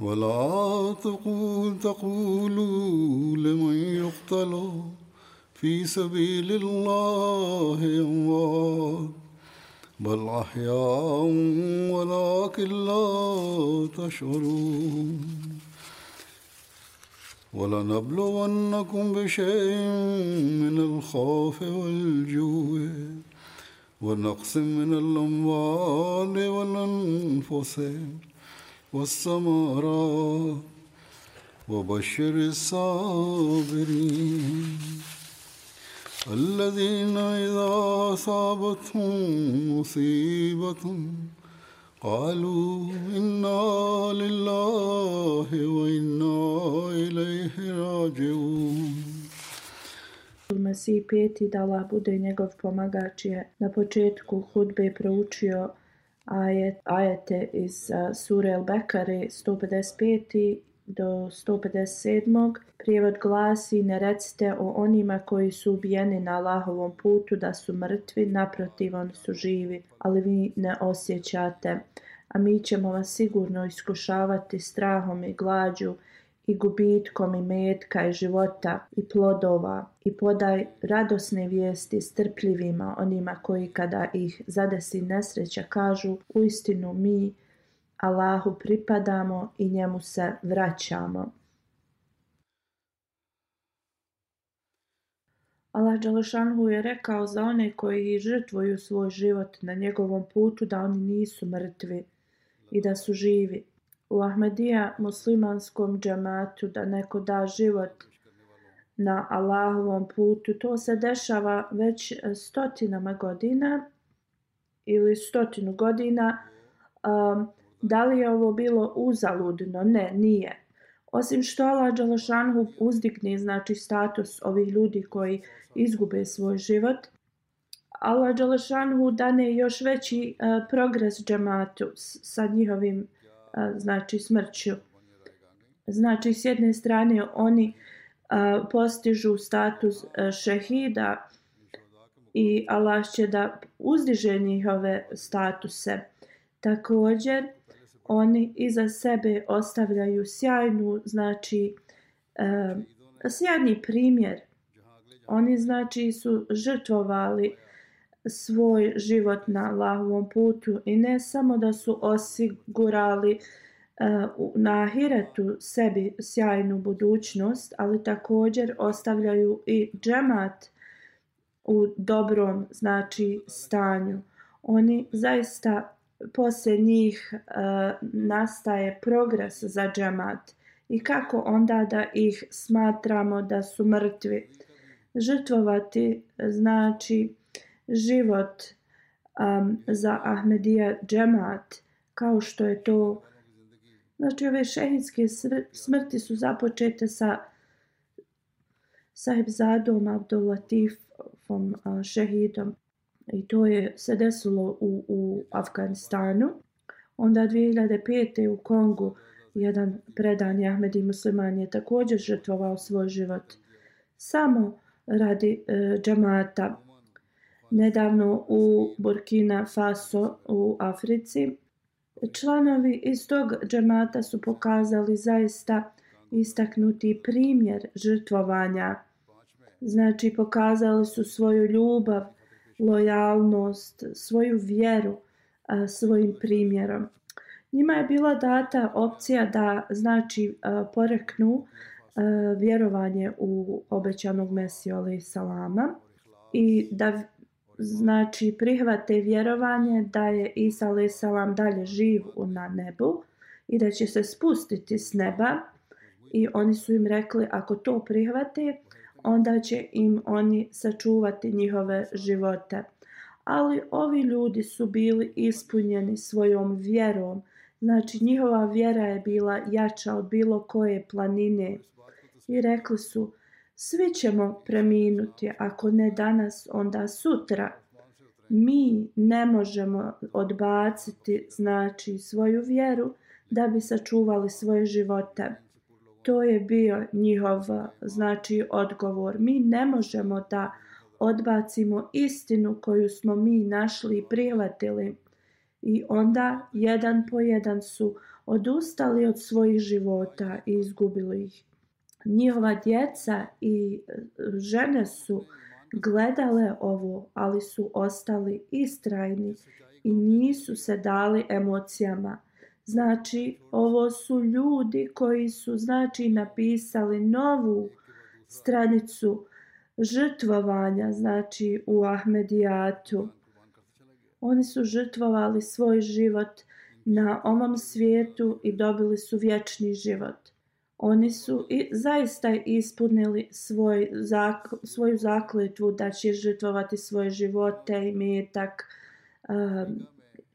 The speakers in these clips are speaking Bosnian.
ولا تقول تقولوا لمن يقتل في سبيل الله أموات. بل أحياء ولكن لا تشعرون. ولنبلونكم بشيء من الخوف والجوع. ونقص من الأموال والأنفس. والثمرات وبشر الصابرين الذين إذا أصابتهم مصيبة قالوا إنا لله وإنا إليه راجعون Mesih peti da Allah bude njegov pomagač je na početku hudbe proučio ajet, ajete iz uh, sure El Bekare 155 do 157. Prijevod glasi ne recite o onima koji su ubijeni na Allahovom putu da su mrtvi, naprotiv oni su živi, ali vi ne osjećate. A mi ćemo vas sigurno iskušavati strahom i glađu i gubitkom i metka i života i plodova i podaj radosne vijesti strpljivima onima koji kada ih zadesi nesreća kažu u istinu mi Allahu pripadamo i njemu se vraćamo. Allah Đalešanhu je rekao za one koji žrtvuju svoj život na njegovom putu da oni nisu mrtvi i da su živi. U Ahmedija muslimanskom džamatu da neko da život na Allahovom putu, to se dešava već stotinama godina ili stotinu godina. Um, da li je ovo bilo uzaludno? Ne, nije. Osim što Allah Đalašanhu uzdigne znači status ovih ljudi koji izgube svoj život, Allah Đalašanhu dane još veći uh, progres džamatu sa njihovim uh, znači smrću. Znači s jedne strane oni a, postižu status a, šehida i Allah će da uzdiže njihove statuse. Također, oni iza sebe ostavljaju sjajnu, znači, a, sjajni primjer. Oni, znači, su žrtvovali svoj život na Allahovom putu i ne samo da su osigurali uh, na ahiretu sebi sjajnu budućnost, ali također ostavljaju i džemat u dobrom, znači, stanju. Oni zaista posle njih uh, nastaje progres za džemat i kako onda da ih smatramo da su mrtvi. Žrtvovati znači život um, za Ahmedija džemat kao što je to znači ove šehidske smrti su započete sa sahibzadom Abdullatifom šehidom i to je se desilo u, u Afganistanu. Onda 2005. u Kongu jedan predani Ahmedi musliman je također žrtvovao svoj život samo radi e, džamata. Nedavno u Burkina Faso u Africi članovi iz tog džemata su pokazali zaista istaknuti primjer žrtvovanja. Znači pokazali su svoju ljubav, lojalnost, svoju vjeru a, svojim primjerom. Njima je bila data opcija da znači a, poreknu a, vjerovanje u obećanog Mesiju alaih salama i da znači prihvate vjerovanje da je Isa a.s. dalje živ na nebu i da će se spustiti s neba i oni su im rekli ako to prihvate onda će im oni sačuvati njihove živote. Ali ovi ljudi su bili ispunjeni svojom vjerom. Znači njihova vjera je bila jača od bilo koje planine. I rekli su, svi ćemo preminuti, ako ne danas, onda sutra. Mi ne možemo odbaciti, znači, svoju vjeru da bi sačuvali svoje živote. To je bio njihov znači odgovor. Mi ne možemo da odbacimo istinu koju smo mi našli i prihvatili. I onda jedan po jedan su odustali od svojih života i izgubili ih. Njihova djeca i e, žene su gledale ovo, ali su ostali istrajni i nisu se dali emocijama. Znači, ovo su ljudi koji su znači napisali novu stranicu žrtvovanja, znači u Ahmedijatu. Oni su žrtvovali svoj život na ovom svijetu i dobili su vječni život. Oni su i zaista ispunili svoj zak, svoju zakletvu da će žrtvovati svoje živote i metak, um,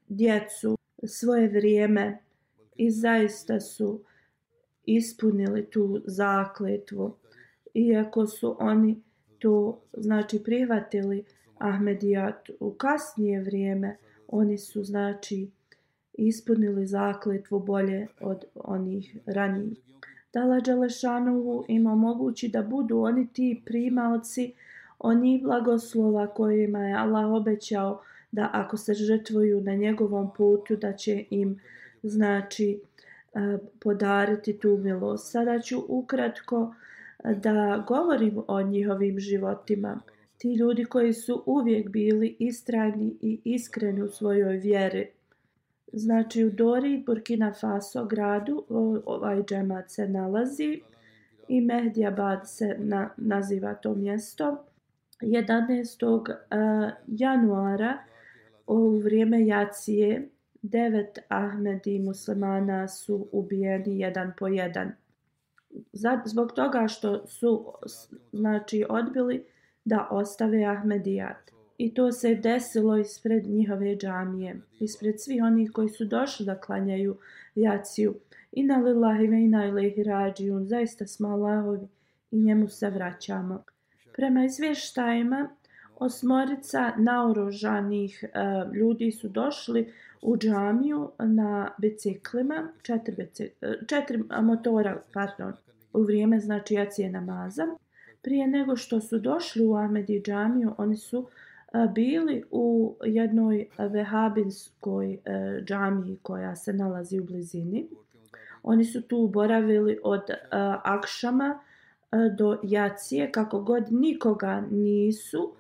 djecu, svoje vrijeme i zaista su ispunili tu zakletvu. Iako su oni to znači prihvatili Ahmedijat u kasnije vrijeme, oni su znači ispunili zakletvu bolje od onih ranijih. Dala Đelešanovu ima mogući da budu oni ti primalci, oni blagoslova kojima je Allah obećao da ako se žrtvuju na njegovom putu da će im znači e, podariti tu milost. Sada ću ukratko e, da govorim o njihovim životima. Ti ljudi koji su uvijek bili istrajni i iskreni u svojoj vjeri. Znači u Dori, Burkina Faso gradu, ovaj džemat se nalazi i Mehdiabad se na, naziva to mjesto. 11. E, januara u vrijeme Jacije devet Ahmedi muslimana su ubijeni jedan po jedan. Zbog toga što su znači odbili da ostave Ahmedijat. I to se desilo ispred njihove džamije, ispred svih onih koji su došli da klanjaju jaciju. Ina lillahi ve ina ilaihi rađijun, zaista smo Allahovi i njemu se vraćamo. Prema izvještajima, osmorica naoružanih e, ljudi su došli u džamiju na biciklima, četiri, bicik, e, četiri motora, pardon, u vrijeme znači jacije namaza. Prije nego što su došli u Ahmedi džamiju, oni su bili u jednoj vehabinskoj e, džamiji koja se nalazi u blizini. Oni su tu boravili od e, akšama e, do jacije, kako god nikoga nisu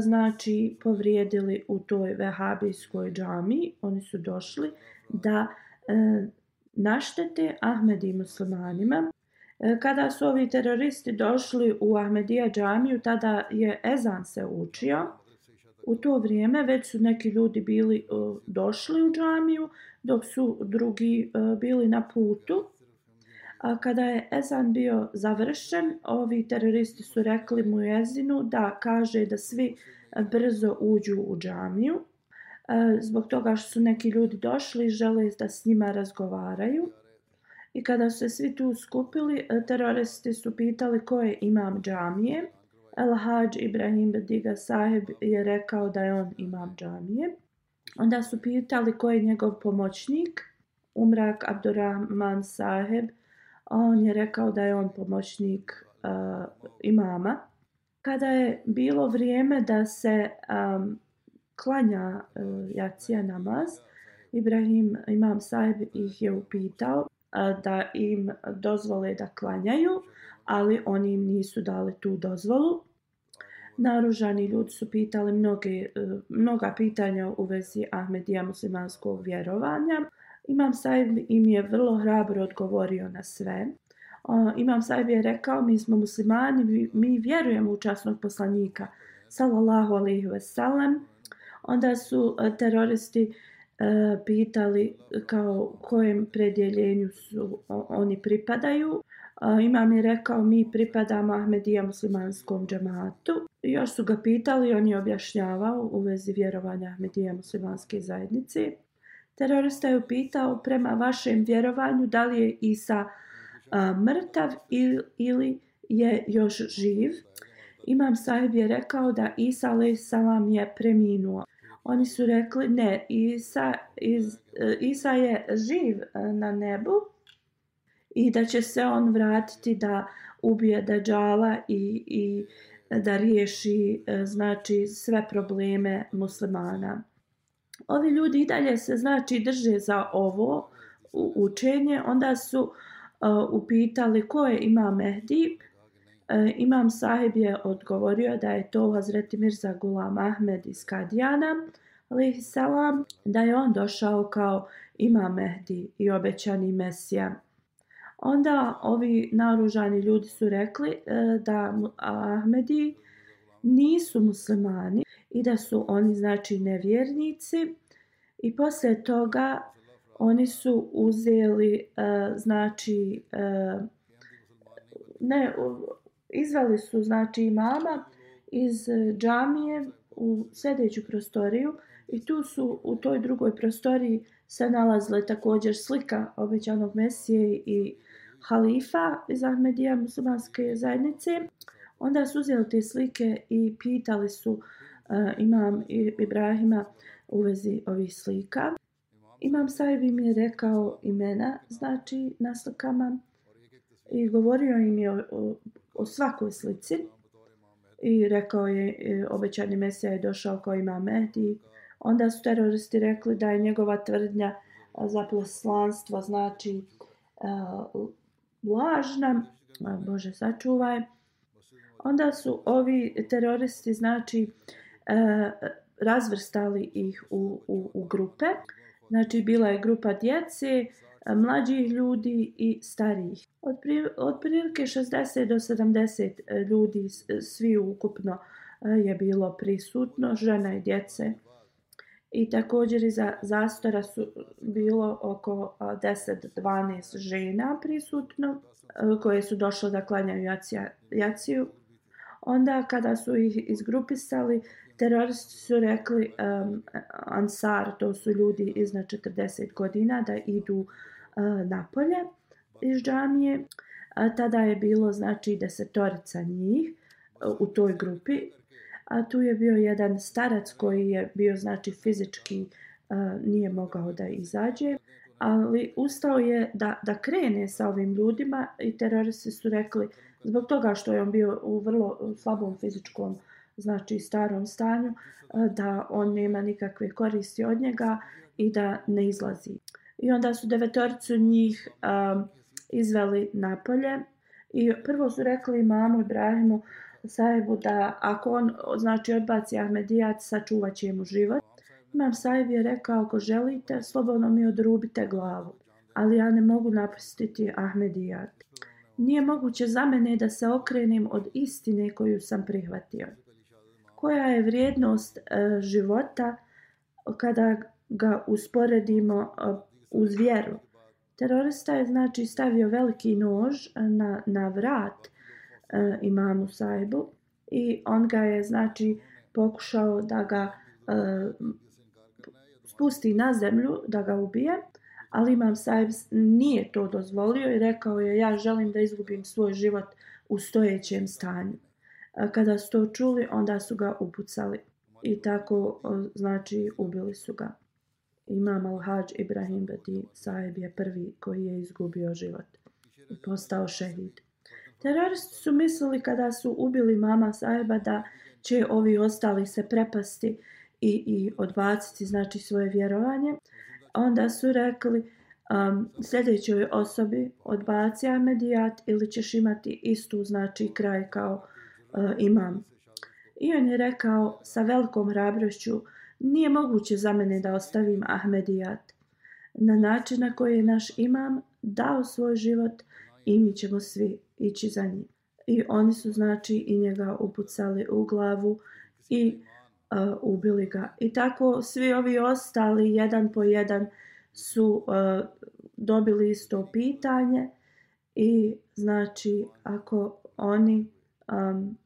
znači povrijedili u toj vehabijskoj džami. Oni su došli da e, naštete Ahmedi muslimanima. E, kada su ovi teroristi došli u Ahmedija džamiju, tada je Ezan se učio. U to vrijeme već su neki ljudi bili uh, došli u džamiju, dok su drugi uh, bili na putu. A kada je Ezan bio završen, ovi teroristi su rekli mu jezinu da kaže da svi brzo uđu u džamiju. E, zbog toga što su neki ljudi došli i žele da s njima razgovaraju. I kada su se svi tu skupili, teroristi su pitali ko je imam džamije. El Hadž Ibrahim Bediga Saheb je rekao da je on imam džamije. Onda su pitali ko je njegov pomoćnik. Umrak Abdurrahman Saheb, on je rekao da je on pomoćnik uh, imama. Kada je bilo vrijeme da se um, klanja uh, jacija namaz, Ibrahim Imam Saheb ih je upitao uh, da im dozvole da klanjaju, ali oni im nisu dali tu dozvolu. Naružani ljudi su pitali mnoge, e, mnoga pitanja u vezi Ahmedija muslimanskog vjerovanja. Imam Saib im je vrlo hrabro odgovorio na sve. Imam Saib je rekao, mi smo muslimani, mi vjerujemo u časnog poslanika, sallallahu alaihi ve sellem. Onda su e, teroristi e, pitali kao kojem predjeljenju su oni pripadaju. Imam je rekao, mi pripadamo Ahmedija muslimanskom džematu. Još su ga pitali, on je objašnjavao u vezi vjerovanja Ahmedija muslimanske zajednice. Terorista je upitao prema vašem vjerovanju da li je Isa a, mrtav ili, ili je još živ. Imam sahib je rekao da Isa salam je preminuo. Oni su rekli ne, Isa, iz, e, Isa je živ e, na nebu i da će se on vratiti da ubije Dajjala i, i da riješi e, znači sve probleme muslimana ovi ljudi i dalje se znači drže za ovo učenje, onda su uh, upitali ko je imam Mehdi. Uh, imam sahib je odgovorio da je to Hazreti Mirza Gulam Ahmed iz Kadijana, salam, da je on došao kao imam Mehdi i obećani Mesija. Onda ovi naružani ljudi su rekli e, da Ahmedi nisu muslimani, i da su oni znači nevjernici i posle toga oni su uzeli e, znači e, ne izvali su znači imama iz džamije u sljedeću prostoriju i tu su u toj drugoj prostoriji se nalazile također slika obećanog mesije i halifa iz Ahmedija muslimanske zajednice. Onda su uzeli te slike i pitali su uh, imam Ibrahima u vezi ovih slika. Imam Saib im je rekao imena, znači na slikama i govorio im je o, o, o svakoj slici i rekao je e, obećani Mesija je došao kao ima Mehdi. Onda su teroristi rekli da je njegova tvrdnja e, za poslanstvo znači uh, lažna, Bože sačuvaj. Onda su ovi teroristi znači e, razvrstali ih u, u, u grupe. Znači, bila je grupa djece, e, mlađih ljudi i starijih. Od, pri, od prilike 60 do 70 e, ljudi, svi ukupno e, je bilo prisutno, žena i djece. I također iza zastora su bilo oko 10-12 žena prisutno koje su došle da klanjaju jaciju. Onda kada su ih izgrupisali, teroristi su rekli um, Ansar, to su ljudi iznad 40 godina, da idu uh, napolje iz džamije. A tada je bilo znači desetorica njih uh, u toj grupi. A tu je bio jedan starac koji je bio znači fizički a, nije mogao da izađe. Ali ustao je da, da krene sa ovim ljudima i teroristi su rekli zbog toga što je on bio u vrlo slabom fizičkom znači starom stanju, da on nema nikakve koristi od njega i da ne izlazi. I onda su devetoricu njih um, izveli napolje i prvo su rekli mamu Ibrahimu Sajebu da ako on znači odbaci Ahmedijat, sačuvat će mu život. Imam Sajeb je rekao, ako želite, slobodno mi odrubite glavu, ali ja ne mogu napustiti Ahmedijat. Nije moguće za mene da se okrenem od istine koju sam prihvatio koja je vrijednost e, života kada ga usporedimo e, uz vjeru. Terorista je znači stavio veliki nož e, na, na vrat e, imamu Saibu i on ga je znači pokušao da ga e, spusti na zemlju, da ga ubije, ali imam Saib nije to dozvolio i rekao je ja želim da izgubim svoj život u stojećem stanju e, kada su to čuli, onda su ga upucali. I tako, znači, ubili su ga. Imam Al-Hajj Ibrahim Badi sahib je prvi koji je izgubio život i postao šehid. Teroristi su mislili kada su ubili mama Sajba da će ovi ostali se prepasti i, i odbaciti znači svoje vjerovanje. Onda su rekli um, sljedećoj osobi odbaci Ahmedijat ili ćeš imati istu znači kraj kao uh, imam. I on je rekao sa velikom hrabrošću nije moguće za mene da ostavim Ahmedijat na način na koji je naš imam dao svoj život i mi ćemo svi ići za njim. I oni su znači i njega upucali u glavu i uh, ubili ga. I tako svi ovi ostali jedan po jedan su uh, dobili isto pitanje i znači ako oni um,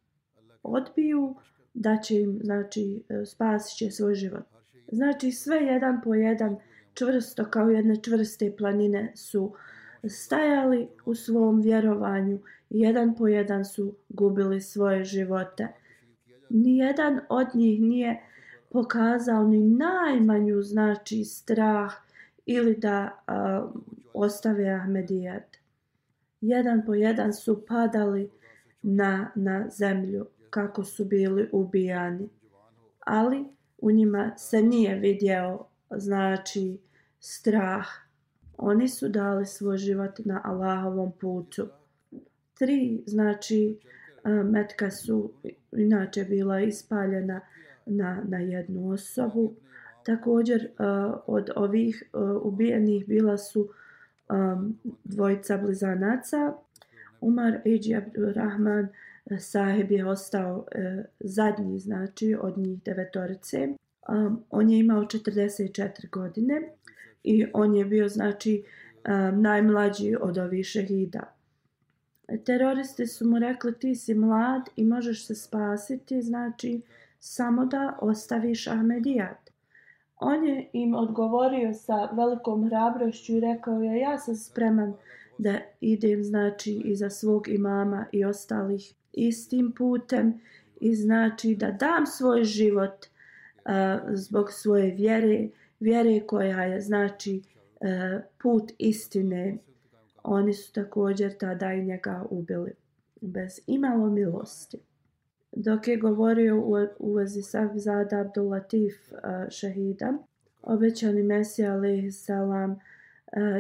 odbiju da će im znači e, spasit će svoj život. Znači sve jedan po jedan čvrsto kao jedne čvrste planine su stajali u svom vjerovanju i jedan po jedan su gubili svoje živote. Nijedan od njih nije pokazao ni najmanju znači strah ili da a, ostave Ahmedijat. Jedan po jedan su padali na, na zemlju kako su bili ubijani. Ali u njima se nije vidio znači strah. Oni su dali svoj život na Allahovom putu. Tri znači metka su inače bila ispaljena na, na jednu osobu. Također od ovih ubijenih bila su dvojica blizanaca. Umar Eji Abdurrahman sahib je ostao e, zadnji znači od njih devetorice. On je imao 44 godine i on je bio znači um, najmlađi od ovih šehida. Teroristi su mu rekli ti si mlad i možeš se spasiti, znači samo da ostaviš Ahmedijat. On je im odgovorio sa velikom hrabrošću i rekao je ja sam spreman da idem znači iza svog imama i ostalih istim putem i znači da dam svoj život uh, zbog svoje vjere, vjere koja je znači e, put istine. Oni su također tada i njega ubili bez imalo milosti. Dok je govorio u, uvezi sa Zada Abdul Latif e, šehida, obećani Mesija alaihi salam e,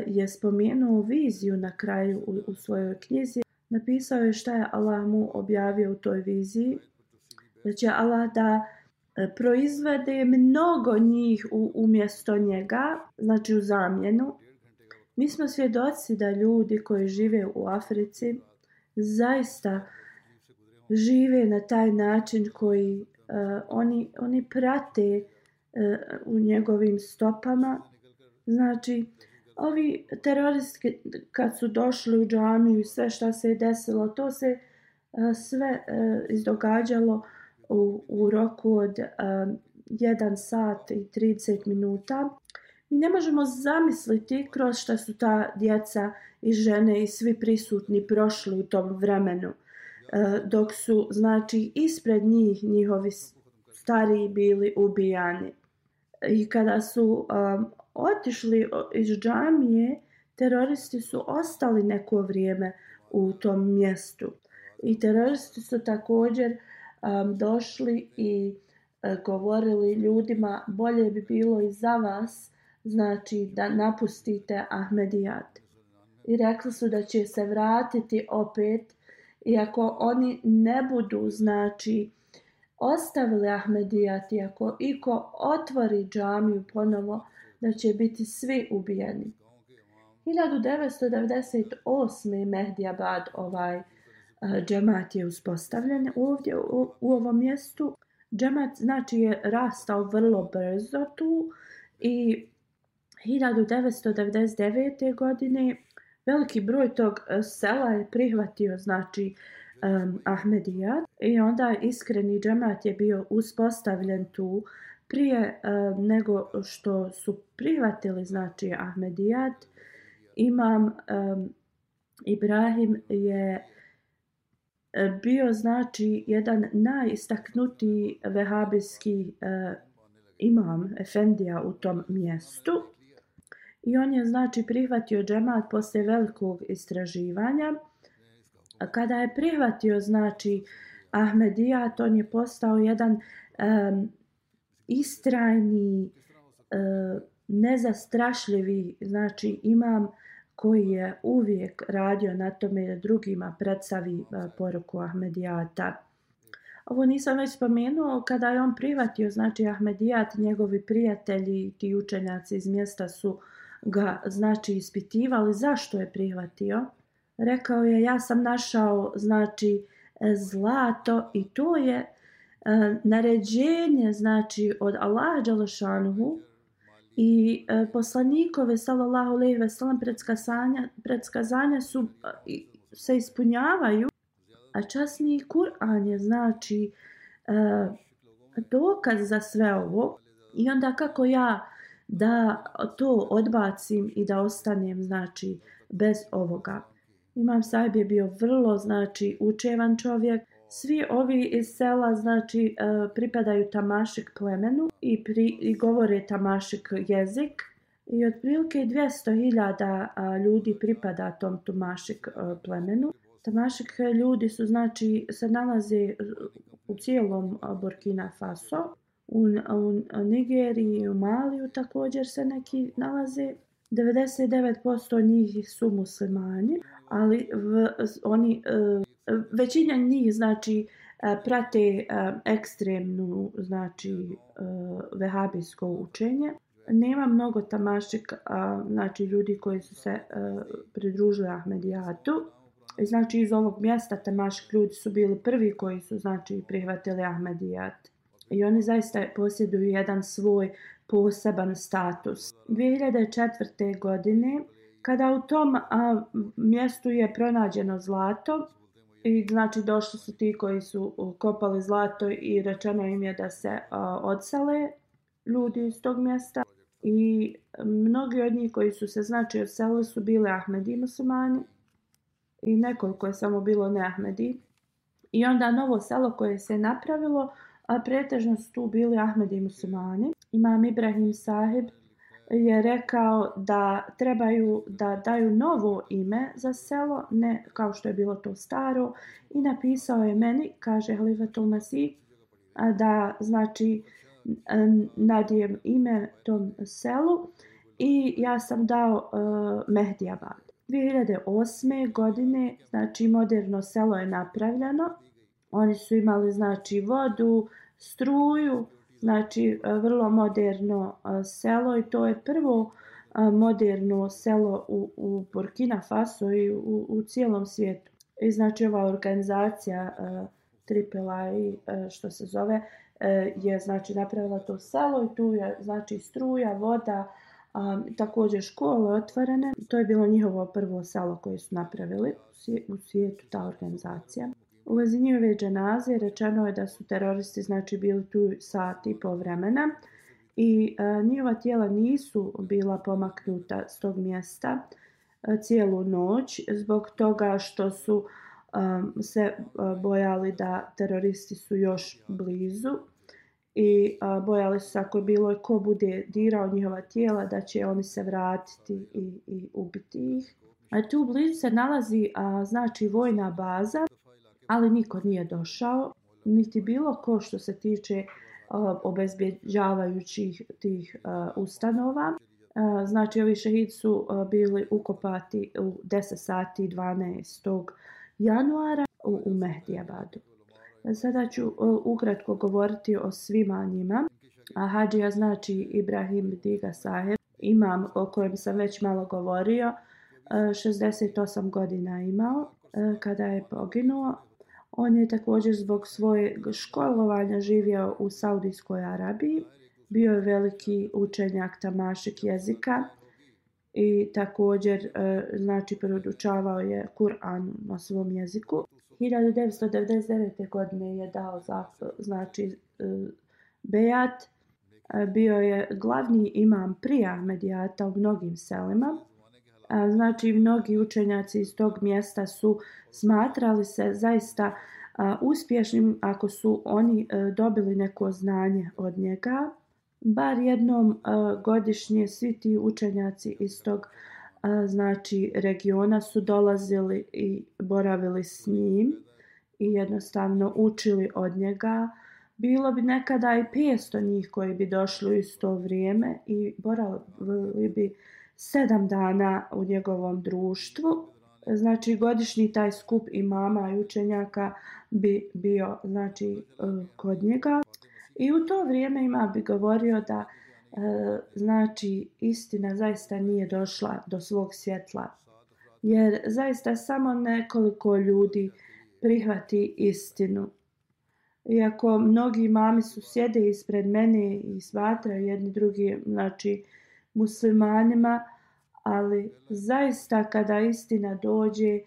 je spomenuo viziju na kraju u, u svojoj knjizi napisao je šta je Allah mu objavio u toj viziji. Da će Allah da E, proizvede mnogo njih u, umjesto njega, znači u zamjenu. Mi smo svjedoci da ljudi koji žive u Africi zaista žive na taj način koji uh, oni, oni prate uh, u njegovim stopama. Znači, ovi teroristi kad su došli u džamiju i sve šta se je desilo, to se uh, sve uh, izdogađalo u, u roku od um, 1 sat i 30 minuta. Mi ne možemo zamisliti kroz šta su ta djeca i žene i svi prisutni prošli u tom vremenu. Uh, dok su, znači, ispred njih njihovi stariji bili ubijani. I kada su um, otišli iz džamije, teroristi su ostali neko vrijeme u tom mjestu. I teroristi su također um, došli i uh, govorili ljudima bolje bi bilo i za vas znači da napustite Ahmedijat. I rekli su da će se vratiti opet i ako oni ne budu znači ostavili Ahmedijat i ako iko otvori džamiju ponovo da će biti svi ubijeni. 1998. Mehdi Abad ovaj Eh, džemat je uspostavljen ovdje u, u ovom mjestu. Džemat znači je rastao vrlo brzo tu i 1999. godine veliki broj tog eh, sela je prihvatio znači um, Ahmedija i onda iskreni džemat je bio uspostavljen tu prije um, nego što su prihvatili znači Ahmedijat imam um, Ibrahim je E, bio znači jedan najistaknutiji vehabijski uh, imam Efendija u tom mjestu. I on je znači prihvatio džemat posle velikog istraživanja. A kada je prihvatio znači Ahmedijat, on je postao jedan um, istrajni, uh, nezastrašljivi, znači imam koji je uvijek radio na tome da drugima predstavi e, poruku Ahmedijata. Ovo nisam već spomenuo, kada je on privatio, znači Ahmedijat, njegovi prijatelji i ti učenjaci iz mjesta su ga, znači, ispitivali zašto je prihvatio. Rekao je, ja sam našao, znači, zlato i to je e, naređenje, znači, od Allaha Đalašanuhu i e, poslanikove, sallallahu alejhi ve sellem predskazanja, predskazanja su e, se ispunjavaju A časni Kur'an je znači e, dokaz za sve ovo. I onda kako ja da to odbacim i da ostanem znači bez ovoga. Imam sahib je bio vrlo znači učevan čovjek. Svi ovi iz sela znači e, pripadaju tamašik plemenu i, pri, i govore tamašik jezik. I otprilike 200.000 ljudi pripada tom tamašik e, plemenu. Tamašik ljudi su znači se nalaze u cijelom e, Burkina Faso, u, u Nigeriji i u Maliju također se neki nalaze. 99% njih su muslimani, ali v, oni većina njih znači e, prate e, ekstremnu znači e, vehabijsko učenje. Nema mnogo tamašik, znači ljudi koji su se pridružili Ahmedijatu. I znači iz ovog mjesta tamašik ljudi su bili prvi koji su znači prihvatili Ahmedijat. I oni zaista posjeduju jedan svoj poseban status. 2004. godine, kada u tom a, mjestu je pronađeno zlato, i znači došli su ti koji su uh, kopali zlato i rečeno im je da se a, odsele ljudi iz tog mjesta. I mnogi od njih koji su se znači odselili su bili Ahmedi muslimani i nekoliko je samo bilo ne Ahmedi. I onda novo selo koje se napravilo, a pretežno su tu bili Ahmedi i muslimani. Imam Ibrahim Sahib je rekao da trebaju da daju novo ime za selo, ne kao što je bilo to staro. I napisao je meni, kaže Halifatul Masih, da znači nadijem ime tom selu i ja sam dao uh, Mehdiabad. 2008. godine, znači moderno selo je napravljeno. Oni su imali znači vodu, struju, znači e, vrlo moderno e, selo i to je prvo e, moderno selo u, u Burkina Faso i u, u cijelom svijetu. I znači ova organizacija AAA što se zove je znači napravila to selo i tu je znači struja, voda, a, također škole otvorene. To je bilo njihovo prvo selo koje su napravili u svijetu ta organizacija. U vezi njihove dženaze rečeno je da su teroristi znači bili tu sat i po vremena i e, njihova tijela nisu bila pomaknuta s tog mjesta e, cijelu noć zbog toga što su e, se e, bojali da teroristi su još blizu i a, bojali su ako je bilo ko bude dirao njihova tijela da će oni se vratiti i, i ubiti ih. A tu blizu se nalazi a, znači vojna baza, ali niko nije došao, niti bilo ko što se tiče uh, obezbjeđavajućih tih uh, ustanova. Uh, znači ovi šehid su bili ukopati u 10 sati 12. januara u, u Mehdijabadu. Sada ću ukratko govoriti o svima njima. A Hadžija znači Ibrahim Diga Saheb, imam o kojem sam već malo govorio, 68 godina imao kada je poginuo. On je također zbog svoje školovanja živio u Saudijskoj Arabiji. Bio je veliki učenjak tamašik jezika i također e, znači predučavao je Kur'an na svom jeziku. 1999. godine je dao za, znači e, Bejat e, bio je glavni imam prija medijata u mnogim selima. Znači mnogi učenjaci iz tog mjesta su smatrali se zaista uspješnim ako su oni e, dobili neko znanje od njega. bar jednom e, godišnje svi ti učenjaci iz tog e, znači regiona su dolazili i boravili s njim i jednostavno učili od njega. Bilo bi nekada i 500 njih koji bi došli u isto vrijeme i boravili bi sedam dana u njegovom društvu. Znači godišnji taj skup imama i učenjaka bi bio znači e, kod njega. I u to vrijeme ima bi govorio da e, znači istina zaista nije došla do svog svjetla. Jer zaista samo nekoliko ljudi prihvati istinu. Iako mnogi mami su sjede ispred mene i smatraju jedni drugi, znači muslimanima, ali zaista kada istina dođe,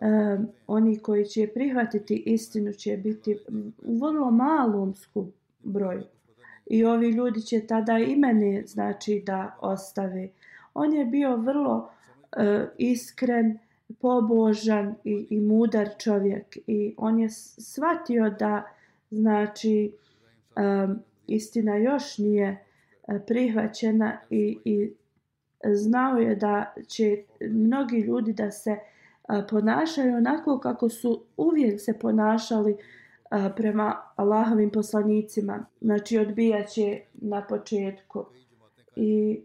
um, oni koji će prihvatiti istinu će biti u vrlo malom skup broju. I ovi ljudi će tada i mene znači da ostave. On je bio vrlo uh, iskren, pobožan i, i mudar čovjek i on je shvatio da znači um, istina još nije E, prihvaćena i, i znao je da će mnogi ljudi da se e, ponašaju onako kako su uvijek se ponašali e, prema Allahovim poslanicima. Znači odbijaće na početku. I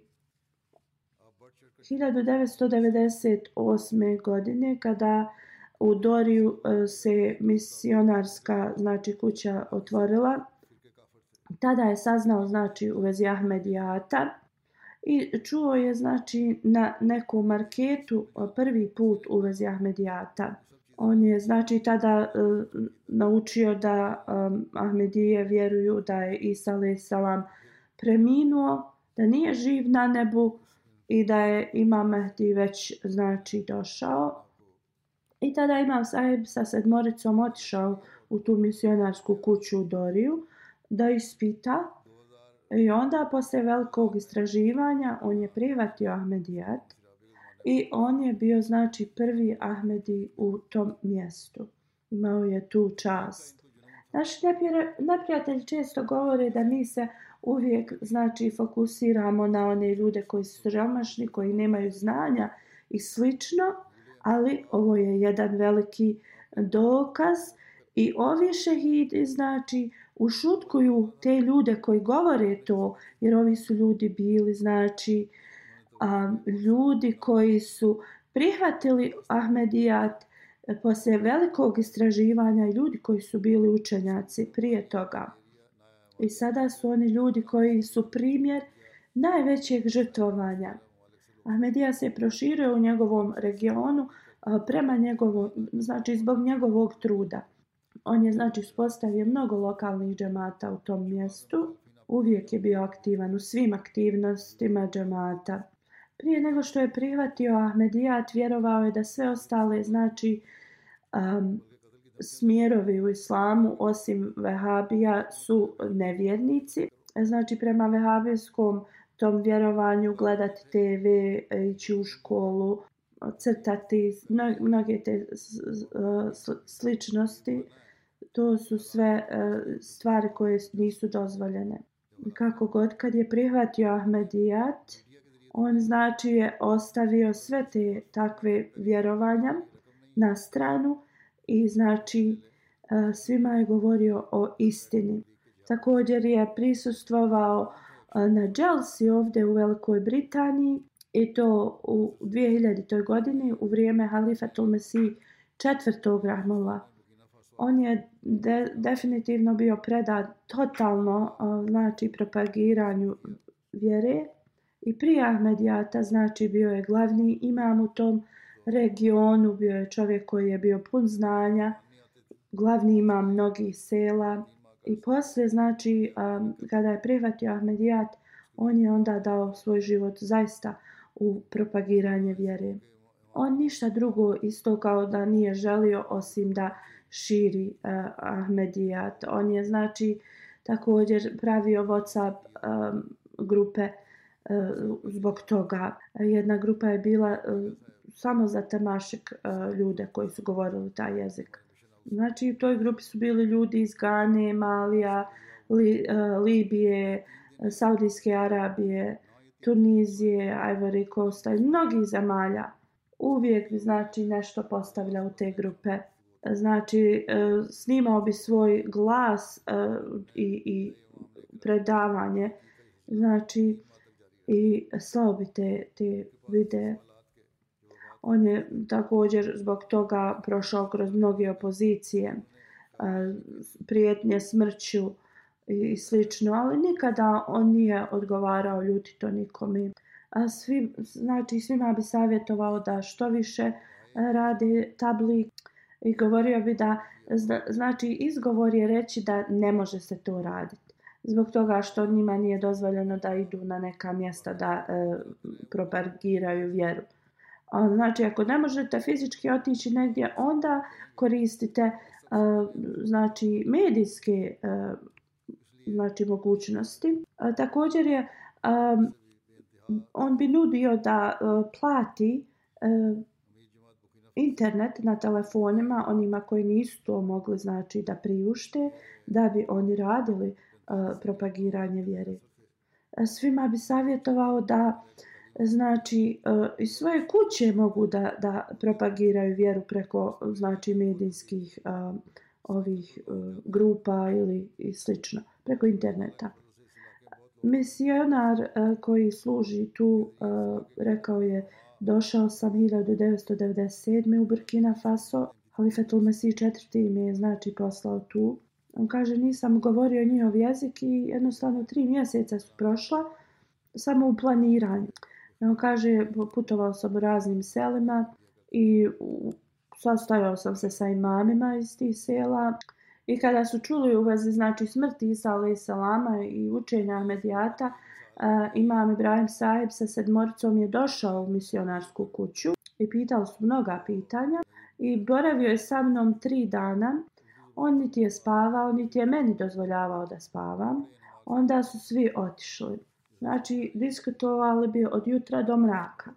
1998. godine kada u Doriju se misionarska znači kuća otvorila, tada je saznao znači u vezi Ahmedijata i čuo je znači na nekom marketu e, prvi put u vezi Ahmedijata. On je znači tada e, naučio da um, Ahmedije vjeruju da je Isa salam preminuo, da nije živ na nebu i da je Imam Mehdi već znači došao. I tada Imam Sahib sa sedmoricom otišao u tu misionarsku kuću u Doriju da ispita I onda posle velikog istraživanja on je prihvatio Ahmedijat i on je bio znači prvi Ahmedi u tom mjestu. Imao je tu čast. Naši neprijatelji često govore da mi se uvijek znači fokusiramo na one ljude koji su siromašni, koji nemaju znanja i slično, ali ovo je jedan veliki dokaz i ovi šehidi znači ušutkuju te ljude koji govore to, jer ovi su ljudi bili, znači, um, ljudi koji su prihvatili Ahmedijat e, poslije velikog istraživanja i ljudi koji su bili učenjaci prije toga. I sada su oni ljudi koji su primjer najvećeg žrtvovanja. Ahmedija se proširio u njegovom regionu prema njegovom, znači zbog njegovog truda. On je znači uspostavio mnogo lokalnih džemata u tom mjestu. Uvijek je bio aktivan u svim aktivnostima džemata. Prije nego što je prihvatio Ahmedijat, vjerovao je da sve ostale znači um, smjerovi u islamu osim vehabija su nevjernici. Znači prema vehabijskom tom vjerovanju gledati TV, ići u školu, crtati mnoge te sličnosti to su sve e, stvari koje nisu dozvoljene. Kako god, kad je prihvatio Ahmedijat, on znači je ostavio sve te takve vjerovanja na stranu i znači e, svima je govorio o istini. Također je prisustvovao e, na Dželsi ovdje u Velikoj Britaniji i to u 2000. godini u vrijeme Halifatul Mesih četvrtog Rahmullah on je de, definitivno bio predat totalno znači propagiranju vjere i prije Ahmedijata znači bio je glavni imam u tom regionu, bio je čovjek koji je bio pun znanja, glavni imam mnogih sela i poslije znači kada je prihvatio Ahmedijat on je onda dao svoj život zaista u propagiranje vjere. On ništa drugo isto kao da nije želio osim da širi uh, Ahmedijat. On je znači također pravio WhatsApp um, grupe uh, zbog toga. Jedna grupa je bila uh, samo za temašik uh, ljude koji su govorili taj jezik. Znači u toj grupi su bili ljudi iz Gane, Malija, Li, uh, Libije, Saudijske Arabije, Tunizije, Ivory Coasta i mnogih zemalja uvijek bi znači nešto postavlja u te grupe. Znači e, snimao bi svoj glas e, i, i predavanje znači i slao bi te, te videe. On je također zbog toga prošao kroz mnoge opozicije, e, prijetnje smrću i slično, ali nikada on nije odgovarao ljutito nikome a svi, znači svima bi savjetovao da što više radi tabli i govorio bi da znači izgovor je reći da ne može se to raditi zbog toga što njima nije dozvoljeno da idu na neka mjesta da e, propagiraju vjeru. A, znači ako ne možete fizički otići negdje onda koristite e, znači medijske e, znači mogućnosti. A, također je a, on bi nudio da uh, plati uh, internet na telefonima onima koji nisu to mogli znači da priušte da bi oni radili uh, propagiranje vjere. E, svima bi savjetovao da znači uh, iz svoje kuće mogu da, da propagiraju vjeru preko znači medijskih uh, ovih uh, grupa ili i slično preko interneta. Misionar uh, koji služi tu uh, rekao je došao sam 1997. u Burkina Faso. Halifetul Mesih četvrti ime je znači poslao tu. On kaže nisam govorio njihov jezik i jednostavno tri mjeseca su prošla samo u planiranju. On kaže putovao sam u raznim selima i sastajao sam se sa imamima iz tih sela. I kada su čuli u vezi znači smrti Isa alaih salama i učenja medijata, imam Ibrahim Saheb sa sedmoricom je došao u misionarsku kuću i pitao su mnoga pitanja i boravio je sa mnom tri dana. On niti je spavao, niti je meni dozvoljavao da spavam. Onda su svi otišli. Znači, diskutovali bi od jutra do mraka.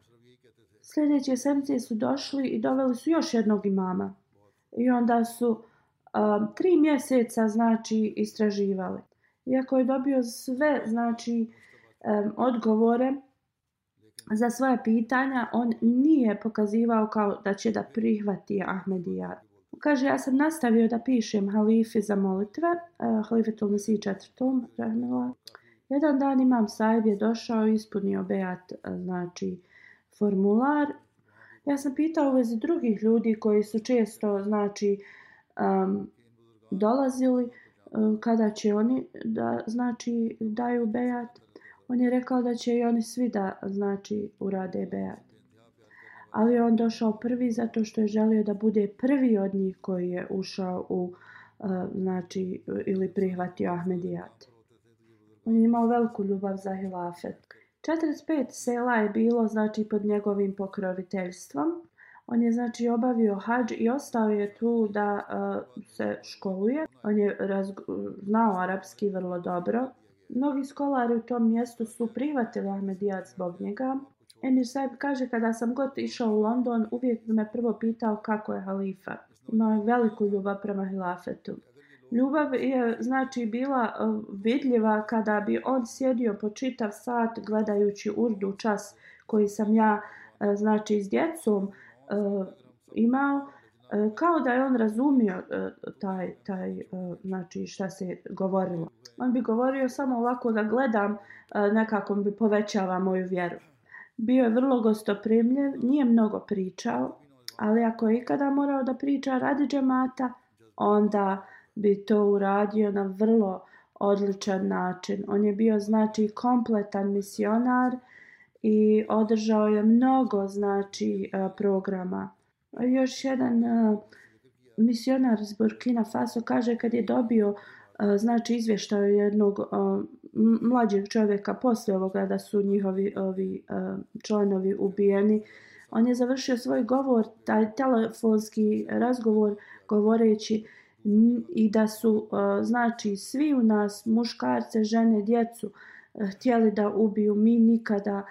Sljedeće sedmice su došli i doveli su još jednog imama. I onda su um, tri mjeseca znači istraživali. Iako je dobio sve znači um, odgovore za svoje pitanja, on nije pokazivao kao da će da prihvati Ahmedija. Kaže, ja sam nastavio da pišem halifi za molitve, uh, halifetul Mesih četvrtom, rahmila. Jedan dan imam sajb je došao i ispunio beat, e, znači, formular. Ja sam pitao u vezi drugih ljudi koji su često, znači, um, dolazili uh, kada će oni da znači daju bejat on je rekao da će i oni svi da znači urade bejat ali on došao prvi zato što je želio da bude prvi od njih koji je ušao u e, znači ili prihvatio Ahmedijat on je imao veliku ljubav za hilafet 45 sela je bilo znači pod njegovim pokroviteljstvom On je znači obavio hađ i ostao je tu da uh, se školuje. On je znao arapski vrlo dobro. Mnogi skolari u tom mjestu su prihvatili Ahmedijat zbog njega. Emir Saib kaže kada sam god išao u London uvijek bi me prvo pitao kako je halifa. Imao je veliku ljubav prema hilafetu. Ljubav je znači bila e, vidljiva kada bi on sjedio po čitav sat gledajući urdu čas koji sam ja e, znači s djecom e, imao E, kao da je on razumio e, taj, taj e, znači šta se govorilo. On bi govorio samo ovako da gledam, nekako bi povećava moju vjeru. Bio je vrlo gostoprimljiv, nije mnogo pričao, ali ako je ikada morao da priča radi džemata, onda bi to uradio na vrlo odličan način. On je bio znači kompletan misionar i održao je mnogo znači programa. Još jedan e, misionar iz Burkina Faso kaže kad je dobio e, znači izvještaj jednog e, mlađeg čovjeka posle ovoga da su njihovi ovi članovi ubijeni on je završio svoj govor taj telefonski razgovor govoreći i da su znači svi u nas muškarce žene djecu htjeli da ubiju. Mi nikada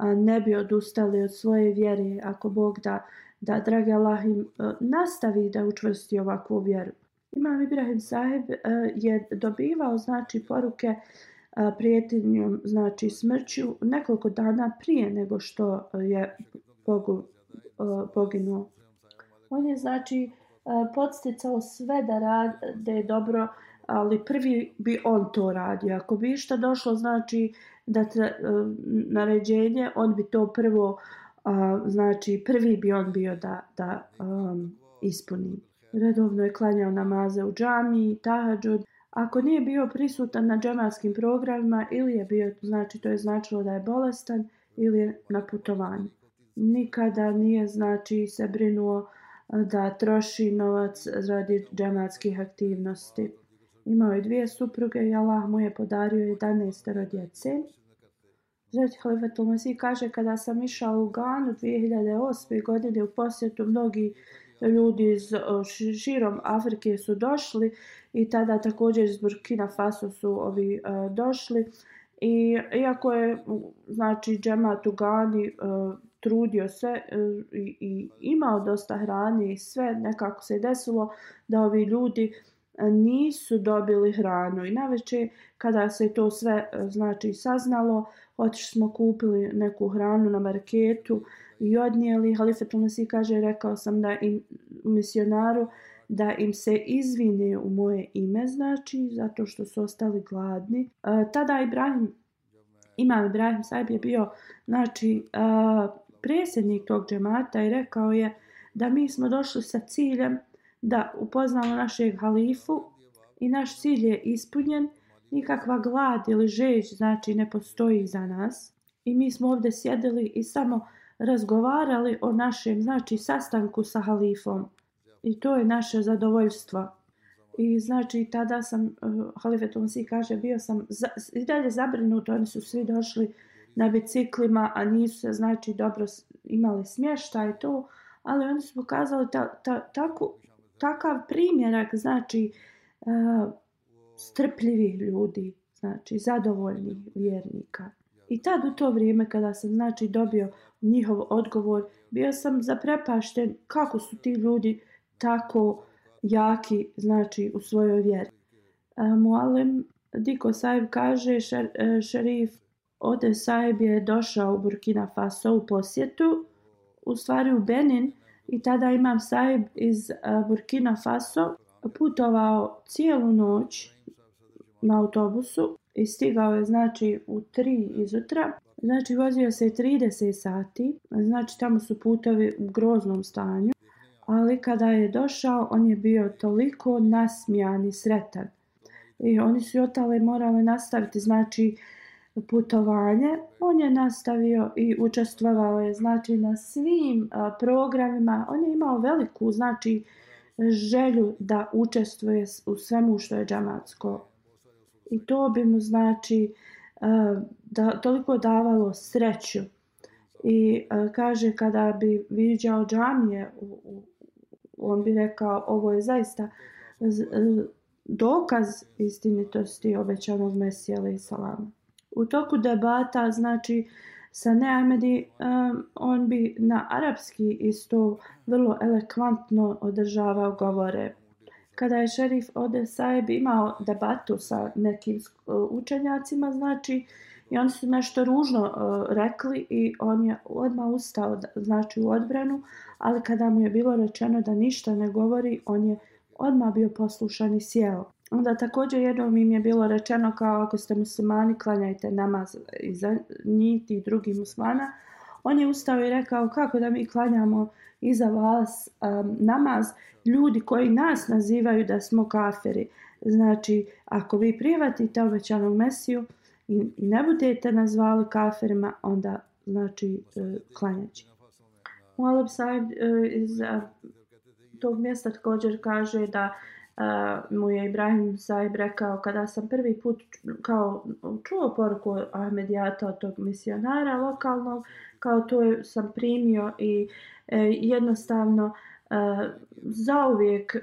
ne bi odustali od svoje vjere ako Bog da, da dragi Allah im e, nastavi da učvrsti ovakvu vjeru. Imam Ibrahim Sahib e, je dobivao znači poruke e, a, prijetinjom, znači smrću, nekoliko dana prije nego što je Bogu poginuo. On je znači podsticao sve da rade dobro, ali prvi bi on to radio. Ako bi išta došlo, znači da te, naređenje, on bi to prvo, znači prvi bi on bio da, da um, ispuni. Redovno je klanjao namaze u džami, tahadžud. Ako nije bio prisutan na džematskim programima ili je bio, znači to je značilo da je bolestan ili je na putovanju. Nikada nije, znači, se brinuo da troši novac radi džematskih aktivnosti. Imao je dvije supruge i Allah mu je podario 11 djece. Zrati Halifatul Masih kaže kada sam išao u Ganu 2008. godine u posjetu mnogi ljudi iz širom Afrike su došli i tada također iz Burkina Faso su ovi uh, došli i iako je znači džemat u Gani uh, e, trudio se uh, i, i imao dosta hrane i sve nekako se desilo da ovi ljudi nisu dobili hranu i naveče kada se to sve znači saznalo otišli smo kupili neku hranu na marketu i odnijeli. Halifetu nasi kaže rekao sam da im misionaru da im se izvine u moje ime znači zato što su ostali gladni. E, tada Ibrahim Imam Ibrahim Saib je bio znači e, predsjednik tog džemata i rekao je da mi smo došli sa ciljem da upoznamo našeg halifu i naš cilj je ispunjen, nikakva glad ili žeć znači ne postoji za nas i mi smo ovdje sjedili i samo razgovarali o našem znači sastanku sa halifom i to je naše zadovoljstvo. I znači tada sam, e, uh, halifetom si kaže, bio sam za, i dalje zabrinut, oni su svi došli na biciklima, a nisu se znači dobro imali smještaj i to, ali oni su pokazali ta, ta, taku, takav primjerak, znači uh, strpljivih ljudi, znači zadovoljnih vjernika. I tad u to vrijeme kada sam znači dobio njihov odgovor, bio sam zaprepašten kako su ti ljudi tako jaki znači u svojoj vjeri. Mualim Diko Saib kaže šer, e, šerif Ode Saib je došao u Burkina Faso u posjetu, u stvari u Benin, i tada imam Saib iz e, Burkina Faso putovao cijelu noć na autobusu i stigao je znači u 3 izutra. Znači vozio se 30 sati, znači tamo su putovi u groznom stanju, ali kada je došao on je bio toliko nasmijan i sretan. I oni su otale morali nastaviti, znači putovanje. On je nastavio i učestvovao je znači na svim a, programima. On je imao veliku znači želju da učestvuje u svemu što je džamatsko. I to bi mu znači e, da toliko davalo sreću. I e, kaže kada bi viđao džamije, on bi rekao ovo je zaista e, dokaz istinitosti obećanog Mesija alaih salama u toku debata, znači sa Neamedi, um, on bi na arapski isto vrlo elekvantno održavao govore. Kada je šerif Ode Saeb imao debatu sa nekim uh, učenjacima, znači, i oni su nešto ružno uh, rekli i on je odmah ustao, znači, u odbranu, ali kada mu je bilo rečeno da ništa ne govori, on je odmah bio poslušan i sjeo. Onda također jednom im je bilo rečeno kao ako ste muslimani klanjajte namaz iza njih i drugih muslimana. On je ustao i rekao kako da mi klanjamo iza vas um, namaz ljudi koji nas nazivaju da smo kafiri. Znači ako vi privatite obećanog mesiju i ne budete nazvali kafirima onda znači e, uh, klanjaći. Mualab Said uh, e, iz uh, tog mjesta također kaže da uh, mu je Ibrahim Saib rekao kada sam prvi put kao čuo poruku Ahmedijata od tog misionara lokalnog, kao to je, sam primio i e, jednostavno e, zauvijek e,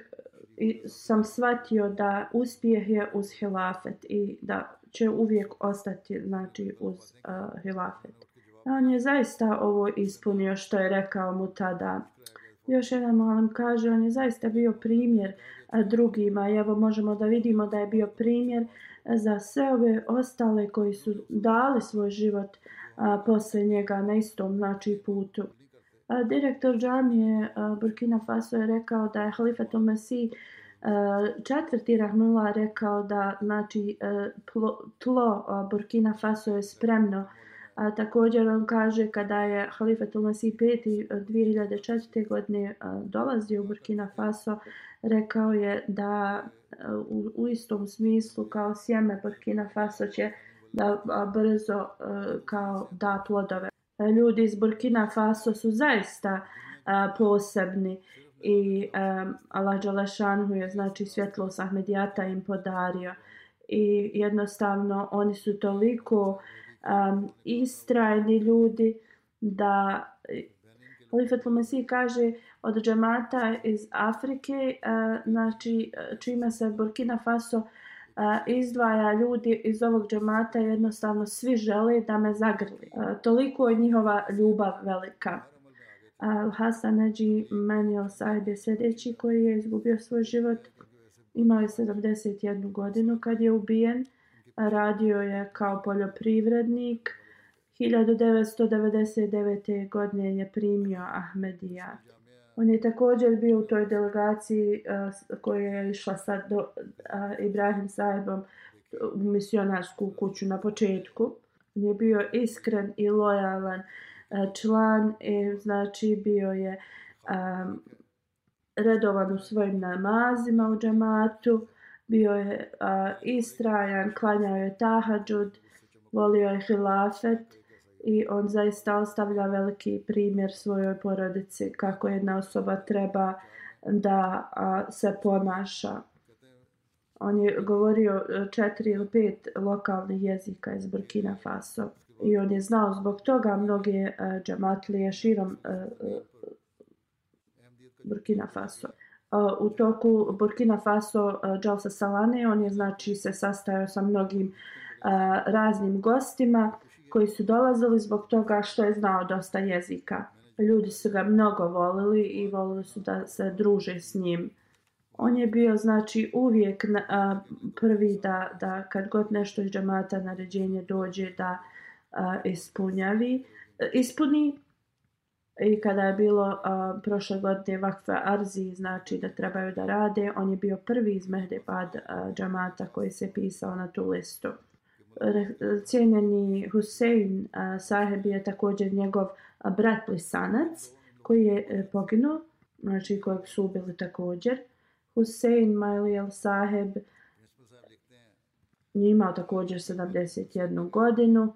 sam shvatio da uspjeh je uz hilafet i da će uvijek ostati znači uz uh, hilafet. On je zaista ovo ispunio što je rekao mu tada Još jedan malim kaže, on je zaista bio primjer drugima i evo možemo da vidimo da je bio primjer za sve ove ostale koji su dali svoj život a, posle njega na istom znači putu. A, direktor džamije Burkina Faso je rekao da je Halifatul Mesih četvrti Rahmullah rekao da znači tlo Burkina Faso je spremno A, također on kaže kada je Halifatul Masih e, V 2004. godine a, dolazio u Burkina Faso, rekao je da a, u, u istom smislu kao sjeme Burkina Faso će da a, brzo a, kao da plodove. A, ljudi iz Burkina Faso su zaista a, posebni i um, Allah Đalešanhu je znači svjetlo Ahmedijata im podario i jednostavno oni su toliko um, istrajni ljudi da e, Halifat Mesih kaže od džemata iz Afrike, uh, znači e, čime se Burkina Faso uh, izdvaja ljudi iz ovog džemata jednostavno svi žele da me zagrli. Uh, toliko je njihova ljubav velika. Uh, Hasan Eđi Menil Saib je sljedeći koji je izgubio svoj život. Imao je 71 godinu kad je ubijen. Uh, radio je kao poljoprivrednik. 1999. godine je primio Ahmedija. On je također bio u toj delegaciji uh, koja je išla sa do, uh, Ibrahim Saibom u misionarsku kuću na početku. On je bio iskren i lojalan uh, član i znači bio je um, redovan u svojim namazima u džamatu bio je uh, istrajan, klanjao je tahadžud, volio je hilafet i on zaista ostavlja veliki primjer svojoj porodici kako jedna osoba treba da uh, se ponaša. On je govorio e, četiri ili pet lokalnih jezika iz Burkina Faso i on je znao zbog toga mnoge e, uh, džamatlije širom uh, Burkina Faso u toku Burkina Faso Jalsa Salane, on je znači se sastajao sa mnogim raznim gostima koji su dolazili zbog toga što je znao dosta jezika. Ljudi su ga mnogo volili i volili su da se druže s njim. On je bio znači uvijek na, a, prvi da, da kad god nešto iz džamata naređenje dođe da a, ispunjavi, ispuni i kada je bilo uh, prošle godine vakfe Arzi, znači da trebaju da rade, on je bio prvi iz Mehdebad uh, džamata koji se pisao na tu listu. Cijenjeni Husein uh, Saheb je također njegov brat plisanac koji je uh, poginuo, znači kojeg su ubili također. Husein Majlijel Saheb je imao također 71 godinu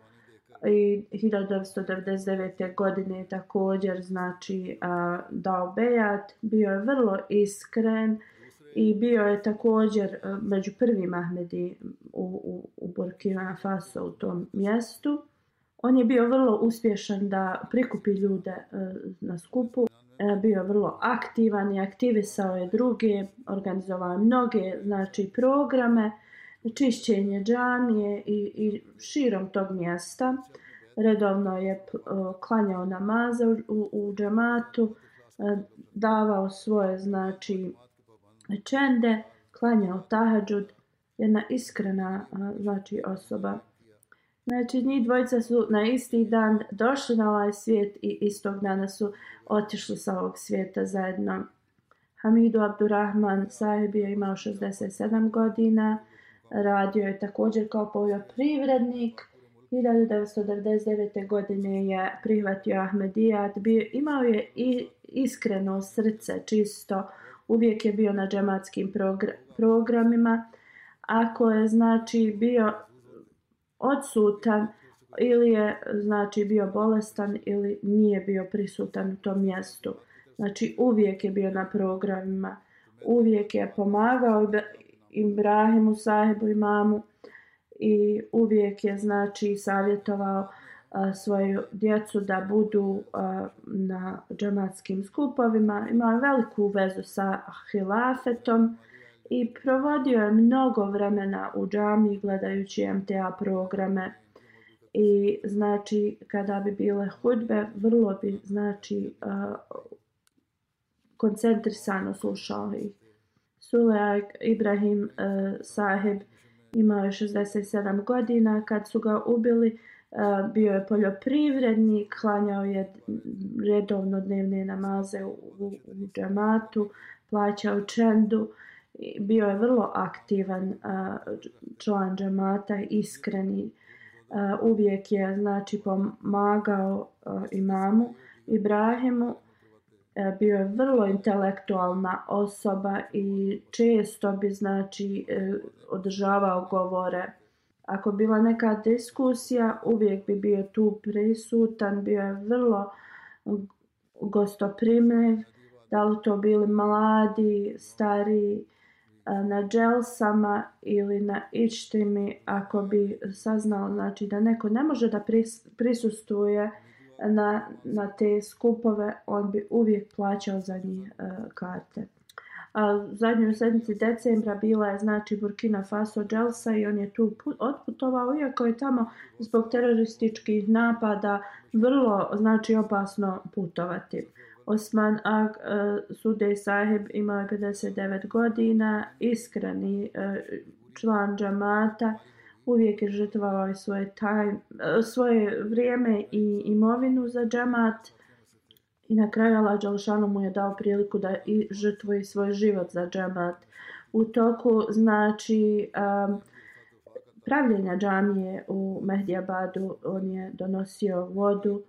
i 1999. godine također znači a, dao bejat, bio je vrlo iskren i bio je također a, među prvim Ahmedi u, u, u Burkina Faso u tom mjestu. On je bio vrlo uspješan da prikupi ljude a, na skupu. A, bio vrlo aktivan i aktivisao je druge, organizovao mnoge znači programe čišćenje džamije i, i širom tog mjesta. Redovno je e, klanjao namaze u, u, džamatu, e, davao svoje znači čende, klanjao tahadžud, jedna iskrena e, znači osoba. Znači, njih dvojica su na isti dan došli na ovaj svijet i istog dana su otišli sa ovog svijeta zajedno. Hamidu Abdurrahman sahib je imao 67 godina, radio je također kao poljoprivrednik. 1999. godine je prihvatio Ahmedijat, bio, imao je i iskreno srce, čisto, uvijek je bio na džematskim progr programima. Ako je znači bio odsutan ili je znači bio bolestan ili nije bio prisutan u tom mjestu. Znači uvijek je bio na programima, uvijek je pomagao Ibrahimu sahibu imamu i uvijek je znači savjetovao a, svoju djecu da budu a, na džamatskim skupovima. Imao veliku vezu sa hilafetom i provodio je mnogo vremena u džami gledajući MTA programe. I znači kada bi bile hudbe, vrlo bi znači a, koncentrisano slušao ih. Sulejak Ibrahim eh, uh, Saheb imao je 67 godina kad su ga ubili. Uh, bio je poljoprivrednik, klanjao je redovno dnevne namaze u, u, u džamatu, plaćao čendu. Bio je vrlo aktivan uh, član džamata, iskreni. Uh, uvijek je znači pomagao uh, imamu Ibrahimu E, bio je vrlo intelektualna osoba i često bi znači e, održavao govore. Ako bila neka diskusija, uvijek bi bio tu prisutan, bio je vrlo gostoprimljiv, da li to bili mladi, stari, e, na dželsama ili na ičtimi, ako bi saznao znači, da neko ne može da prisustuje, na, na te skupove, on bi uvijek plaćao za njih e, karte. A zadnjoj sedmici decembra bila je znači Burkina Faso Dželsa i on je tu otputovao, iako je tamo zbog terorističkih napada vrlo znači opasno putovati. Osman Ag e, Sude Sahib imao je 59 godina, iskreni e, član džamata, uvijek je žrtvovao svoje, taj, eh, svoje vrijeme i imovinu za džemat i na kraju Allah Đalšanu mu je dao priliku da i žrtvuje svoj život za džemat. U toku znači um, pravljenja džamije u Mehdiabadu on je donosio vodu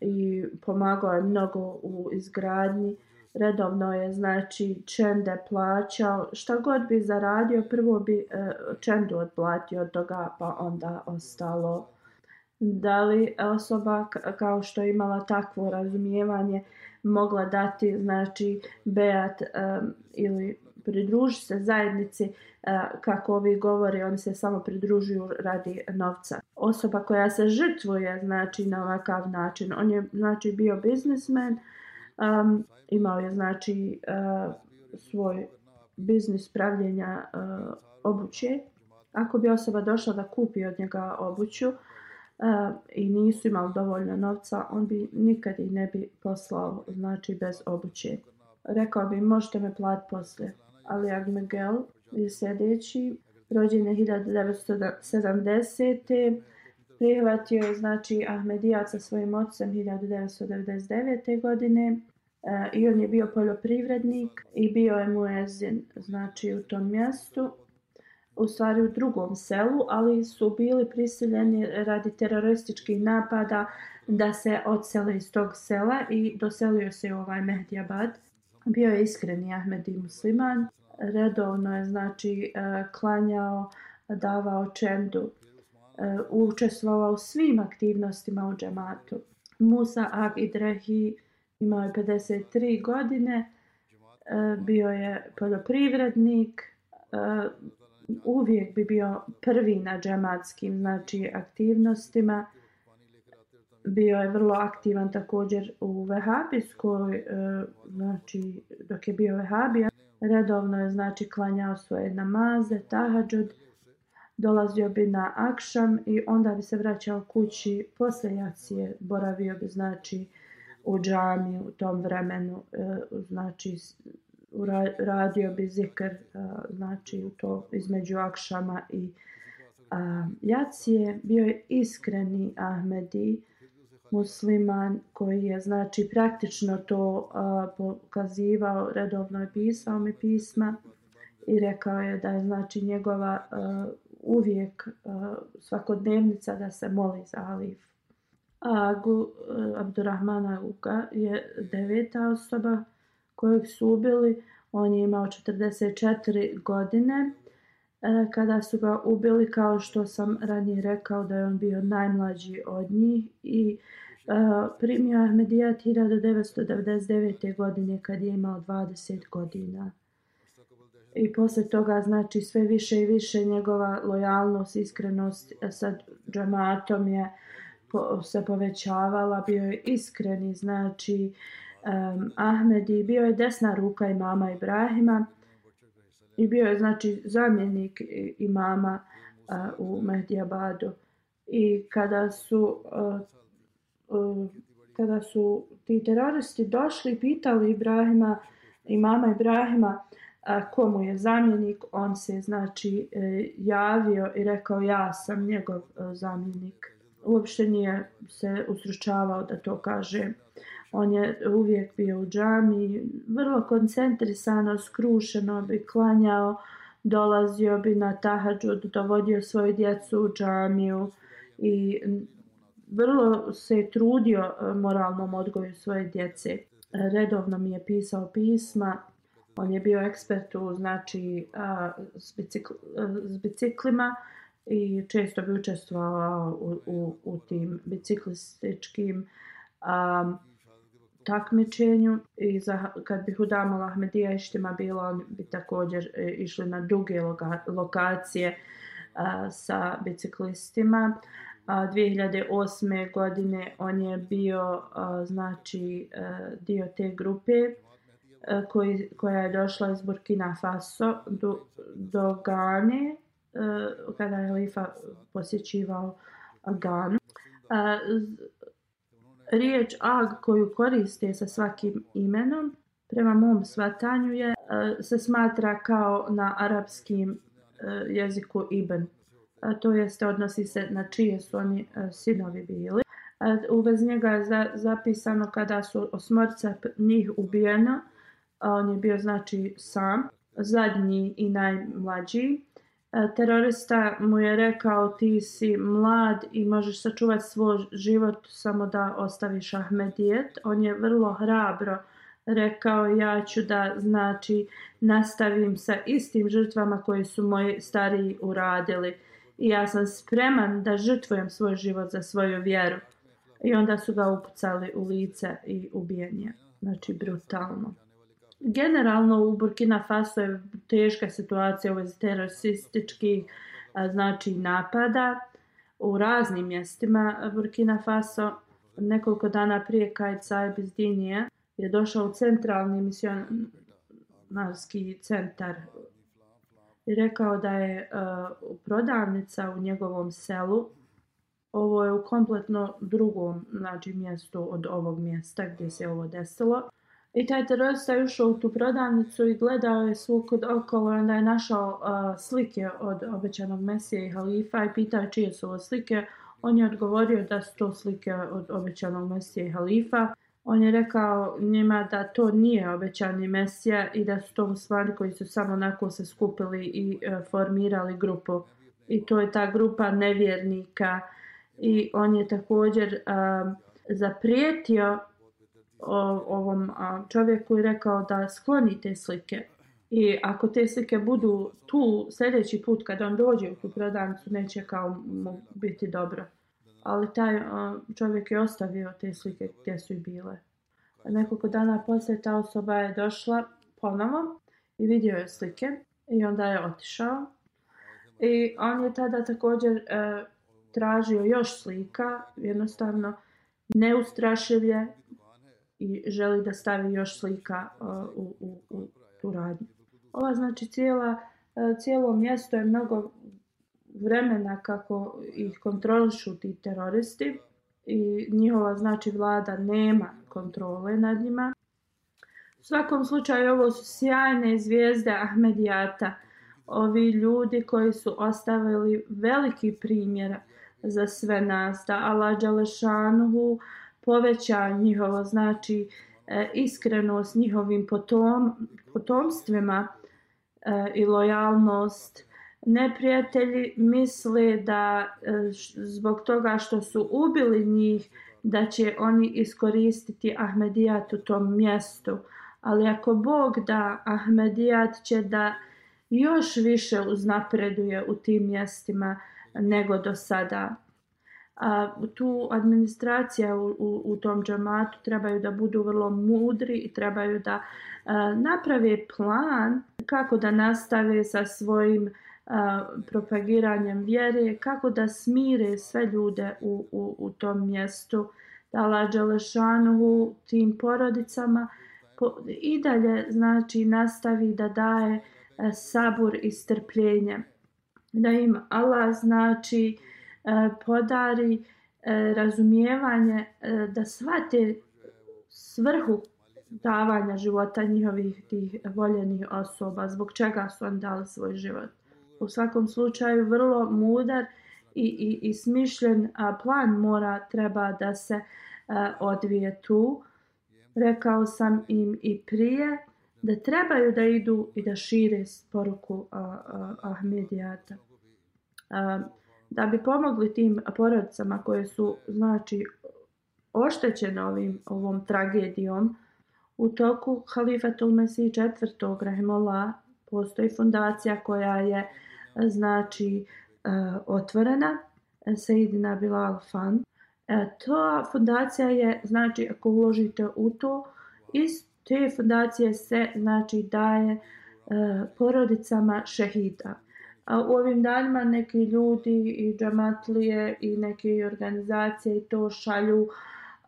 i pomagao je mnogo u izgradnji redovno je znači čende plaćao. Šta god bi zaradio prvo bi e, čendu odplatio od toga pa onda ostalo. Da li osoba kao što je imala takvo razumijevanje mogla dati znači beat um, ili pridruži se zajednici e, kako ovi govori oni se samo pridružuju radi novca. Osoba koja se žrtvuje znači na ovakav način. On je znači bio biznismen um, imao je znači uh, svoj biznis pravljenja uh, obuće. Ako bi osoba došla da kupi od njega obuću uh, i nisu imali dovoljno novca, on bi nikad i ne bi poslao znači bez obuće. Rekao bi možete me plat posle. Ali Agmegel je sljedeći, rođen je 1970. Prihvatio je znači Ahmedijat sa svojim ocem 1999. godine e, i on je bio poljoprivrednik i bio je muezin znači u tom mjestu u stvari u drugom selu, ali su bili prisiljeni radi terorističkih napada da se odsele iz tog sela i doselio se u ovaj Mehdiabad. Bio je iskreni Ahmedi musliman, redovno je znači e, klanjao, davao čendu E, učestvovao u svim aktivnostima u džematu. Musa Ag Idrehi imao je 53 godine, e, bio je poljoprivrednik, e, uvijek bi bio prvi na džematskim znači, aktivnostima. Bio je vrlo aktivan također u Vehabijskoj, znači dok je bio Vehabija. Redovno je znači klanjao svoje namaze, tahadžud, dolazio bi na akšam i onda bi se vraćao kući posle jacije, boravio bi znači u džami u tom vremenu, e, znači radio bi zikr e, znači u to između akšama i jacije. Bio je iskreni Ahmedi, musliman koji je znači praktično to pokazivao, redovno je pisao mi pisma i rekao je da je znači njegova e, uvijek uh, svakodnevnica da se moli za Alif. Agu uh, eh, Abdurrahmana Uga je deveta osoba kojeg su ubili. On je imao 44 godine uh, kada su ga ubili kao što sam ranije rekao da je on bio najmlađi od njih i uh, primio Ahmedijat 1999. godine kad je imao 20 godina i posle toga znači sve više i više njegova lojalnost, iskrenost sa džamatom je po, se povećavala, bio je iskreni, znači um, Ahmedi, bio je desna ruka imama Ibrahima i bio je znači zamjenik imama uh, u Mehdiabadu. I kada su uh, uh, kada su ti teroristi došli i pitali Ibrahima imama Ibrahima uh, komu je zamjenik, on se znači e, javio i rekao ja sam njegov e, zamjenik. Uopšte nije se usručavao da to kaže. On je uvijek bio u džami, vrlo koncentrisano, skrušeno bi klanjao, dolazio bi na tahadžud, dovodio svoju djecu u džamiju i vrlo se trudio e, moralnom odgoju svoje djece. Redovno mi je pisao pisma, on je bio ekspert u znači a, s, bicikl, s biciklima i često bi učestvovao u, u, u tim biciklističkim a, takmičenju i za, kad bi Hudamal Ahmedija ištima bilo, on bi također e, išli na duge loka, lokacije a, sa biciklistima. A, 2008. godine on je bio a, znači a, dio te grupe a, E, koji, koja je došla iz Burkina Faso do, do Gane e, kada je Lifa posjećivao Ganu. E, riječ ag koju koriste sa svakim imenom, prema mom svatanju je, se smatra kao na arapskim jeziku ibn. To jeste odnosi se na čije su oni sinovi bili. U vez njega je zapisano kada su osmorca njih ubijeno, on je bio znači sam, zadnji i najmlađi. E, terorista mu je rekao ti si mlad i možeš sačuvati svoj život samo da ostaviš Ahmedijet. On je vrlo hrabro rekao ja ću da znači nastavim sa istim žrtvama koje su moji stariji uradili i ja sam spreman da žrtvujem svoj život za svoju vjeru. I onda su ga upucali u lice i ubijen je. Znači brutalno generalno u Burkina Faso je teška situacija u vezi terorističkih znači napada u raznim mjestima Burkina Faso. Nekoliko dana prije Kajt Saib iz Dinije je došao u centralni misionarski centar i rekao da je uh, prodavnica u njegovom selu ovo je u kompletno drugom znači, mjestu od ovog mjesta gdje se ovo desilo. I taj terorista je ušao u tu prodavnicu i gledao je svuk okolo onda je našao uh, slike od obećanog Mesije i halifa i pitao je čije su ovo slike. On je odgovorio da su to slike od obećanog Mesije i halifa. On je rekao njima da to nije obećani Mesija i da su to stvari koji su samo onako se skupili i uh, formirali grupu. I to je ta grupa nevjernika. I on je također uh, zaprijetio o, ovom a, čovjeku i rekao da skloni te slike. I ako te slike budu tu sljedeći put kad on dođe u tu prodavnicu, neće kao mu biti dobro. Ali taj a, čovjek je ostavio te slike gdje su i bile. Nekoliko dana poslije ta osoba je došla ponovo i vidio je slike i onda je otišao. I on je tada također e, tražio još slika, jednostavno neustrašivlje, i želi da stavi još slika uh, u, u, u tu radnju. Ova znači cijela, uh, cijelo mjesto je mnogo vremena kako ih kontrolišu ti teroristi i njihova znači vlada nema kontrole nad njima. U svakom slučaju ovo su sjajne zvijezde Ahmedijata, ovi ljudi koji su ostavili veliki primjer za sve nas, da Allah Đalešanuhu uh, poveća njihovo znači e, iskrenost njihovim potom, potomstvima e, i lojalnost. Neprijatelji misle da e, zbog toga što su ubili njih da će oni iskoristiti Ahmedijat u tom mjestu. Ali ako Bog da Ahmedijat će da još više uznapreduje u tim mjestima nego do sada a, tu administracija u, u, u tom džamatu trebaju da budu vrlo mudri i trebaju da a, naprave plan kako da nastave sa svojim a, propagiranjem vjere, kako da smire sve ljude u, u, u tom mjestu, da lađe lešanu tim porodicama po, i dalje znači nastavi da daje a, sabur i strpljenje. Da im Allah znači E, E, podari e, razumijevanje e, da svate svrhu davanja života njihovih tih voljenih osoba, zbog čega su on dali svoj život. U svakom slučaju vrlo mudar i, i, i smišljen plan mora treba da se a, odvije tu. Rekao sam im i prije da trebaju da idu i da šire poruku Ahmedijata. A, da bi pomogli tim porodicama koje su znači oštećene ovim ovom tragedijom u toku Halifatul Mesih četvrtog Rahimullah postoji fundacija koja je znači e, otvorena e, Sejidina Bilal Fund. E, to fundacija je, znači, ako uložite u to, iz te fundacije se, znači, daje e, porodicama šehida. A u ovim danima neki ljudi i džamatlije i neke organizacije to šalju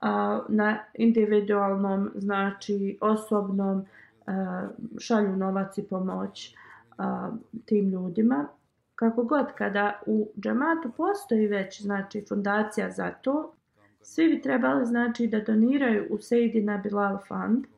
a, na individualnom, znači osobnom, a, šalju novac i pomoć a, tim ljudima. Kako god, kada u džamatu postoji već znači fundacija za to, svi bi trebali znači da doniraju u Sejdina Bilal Fund –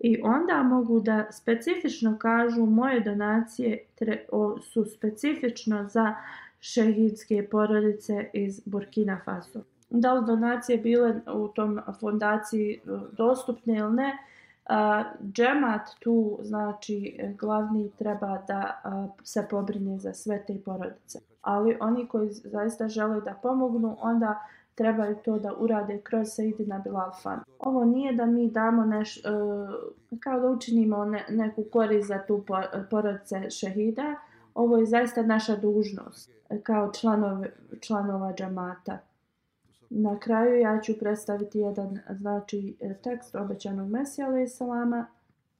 I onda mogu da specifično kažu moje donacije tre, o, su specifično za šehidske porodice iz Burkina Faso. Da li donacije bile u tom fondaciji e, dostupne ili ne, a, džemat tu, znači, glavni treba da a, se pobrine za sve te porodice. Ali oni koji zaista žele da pomognu, onda trebaju to da urade kroz Sejdina Bilal Fan. Ovo nije da mi damo neš, e, kao da učinimo ne, neku korist za tu porodice šehida. Ovo je zaista naša dužnost e, kao članov, članova džamata. Na kraju ja ću predstaviti jedan znači e, tekst obećanog Mesija alaih salama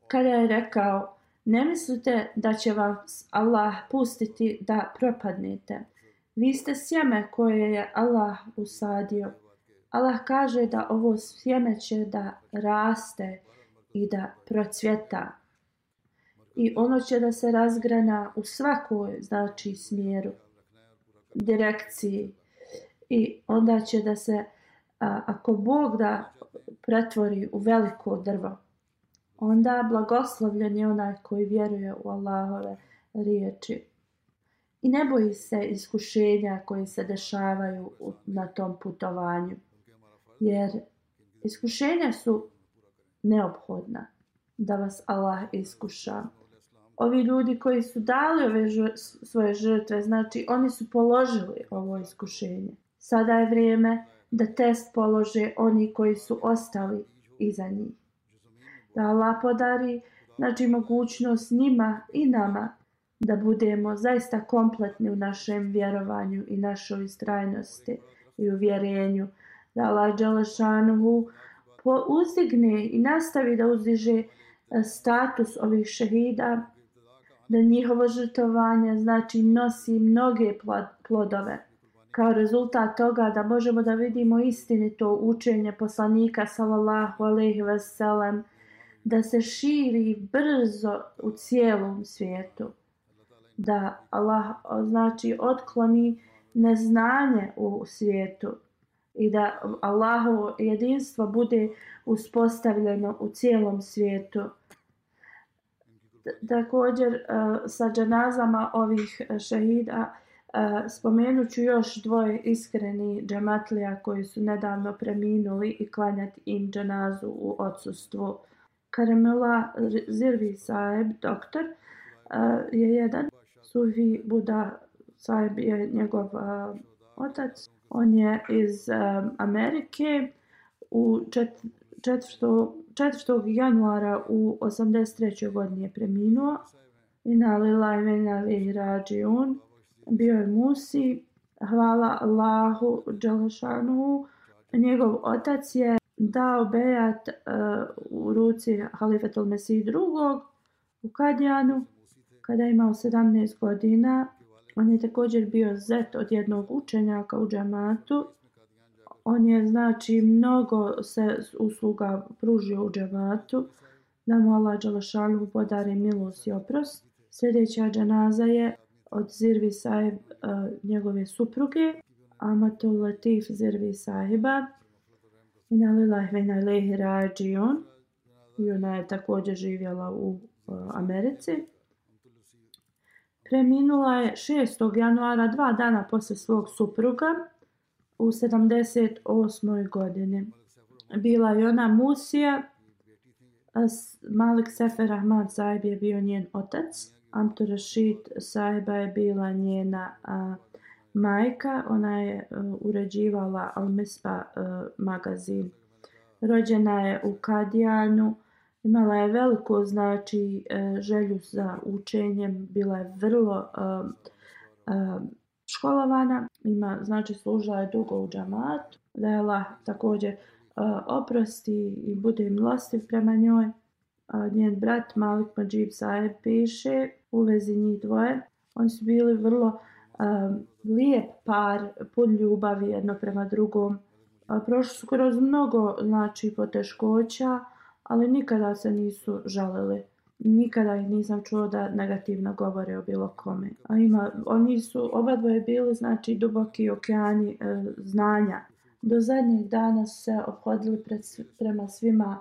kada je rekao ne mislite da će vas Allah pustiti da propadnete. Vi ste sjeme koje je Allah usadio. Allah kaže da ovo sjeme će da raste i da procvjeta. I ono će da se razgrana u svakoj znači smjeru, direkciji. I onda će da se, a, ako Bog da pretvori u veliko drvo, onda blagoslovljen je onaj koji vjeruje u Allahove riječi i ne boji se iskušenja koje se dešavaju na tom putovanju. Jer iskušenja su neophodna da vas Allah iskuša. Ovi ljudi koji su dali ove svoje žrtve, znači oni su položili ovo iskušenje. Sada je vrijeme da test polože oni koji su ostali iza njih. Da Allah podari znači, mogućnost njima i nama da budemo zaista kompletni u našem vjerovanju i našoj istrajnosti i uvjerenju. Da Allah Đalešanuhu uzdigne i nastavi da uzdiže e, status ovih šehida, da njihovo žrtovanje znači nosi mnoge plodove. Kao rezultat toga da možemo da vidimo istinito učenje poslanika sallallahu alaihi sellem da se širi brzo u cijelom svijetu da Allah znači otkloni neznanje u svijetu i da Allahovo jedinstvo bude uspostavljeno u cijelom svijetu. Također e, sa dženazama ovih e, šehida e, spomenuću još dvoje iskreni džematlija koji su nedavno preminuli i klanjati im dženazu u odsustvu. Karamela Zirvi Saeb, doktor, je jedan Sufi Buda Saib je njegov uh, otac. On je iz um, Amerike u čet, 4. januara u 83. godini je preminuo. Ina lila i vena li rađi. Bio je Musi. Hvala Allahu Đalašanu. Njegov otac je dao bejat uh, u ruci Halifetul Mesih drugog u Kadjanu kada je imao 17 godina. On je također bio zet od jednog učenjaka u džamatu. On je znači mnogo se usluga pružio u džamatu da mu Allah Đalašanu podari milost i oprost. Sljedeća džanaza je od Zirvi Sahib uh, njegove supruge Amatul Latif Zirvi Sahiba Inna lillahi wa inna ilaihi i ona je također živjela u uh, Americi. Preminula je 6. januara, dva dana posle svog supruga, u 78. godini. Bila je ona Musija, Malik Sefer Ahmad Saib je bio njen otac, Amtu Rashid Saiba je bila njena a, majka, ona je a, uređivala Al-Mispa e, magazin. Rođena je u Kadijanu, imala je veliko znači e, želju za učenjem, bila je vrlo um, um, školovana, ima, znači služila je dugo u džamatu, da je Allah također uh, oprosti i bude milostiv prema njoj. Uh, njen brat Malik Majib Saeb piše u vezi njih dvoje. Oni su bili vrlo um, lijep par, pun ljubavi jedno prema drugom. Uh, prošli su kroz mnogo znači poteškoća, ali nikada se nisu žalili nikada ih nisam čuo da negativno govore o bilo kome. A ima, oni su, oba dvoje bili, znači, duboki okeani e, znanja. Do zadnjih dana se obhodili pred, prema svima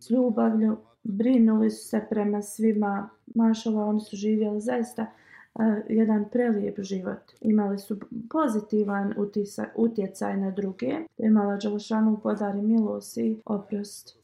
s ljubavlju, brinuli su se prema svima, mašala, oni su živjeli zaista e, jedan prelijep život. Imali su pozitivan utisa, utjecaj na druge. Imala Đalošanu podari milost i oprost.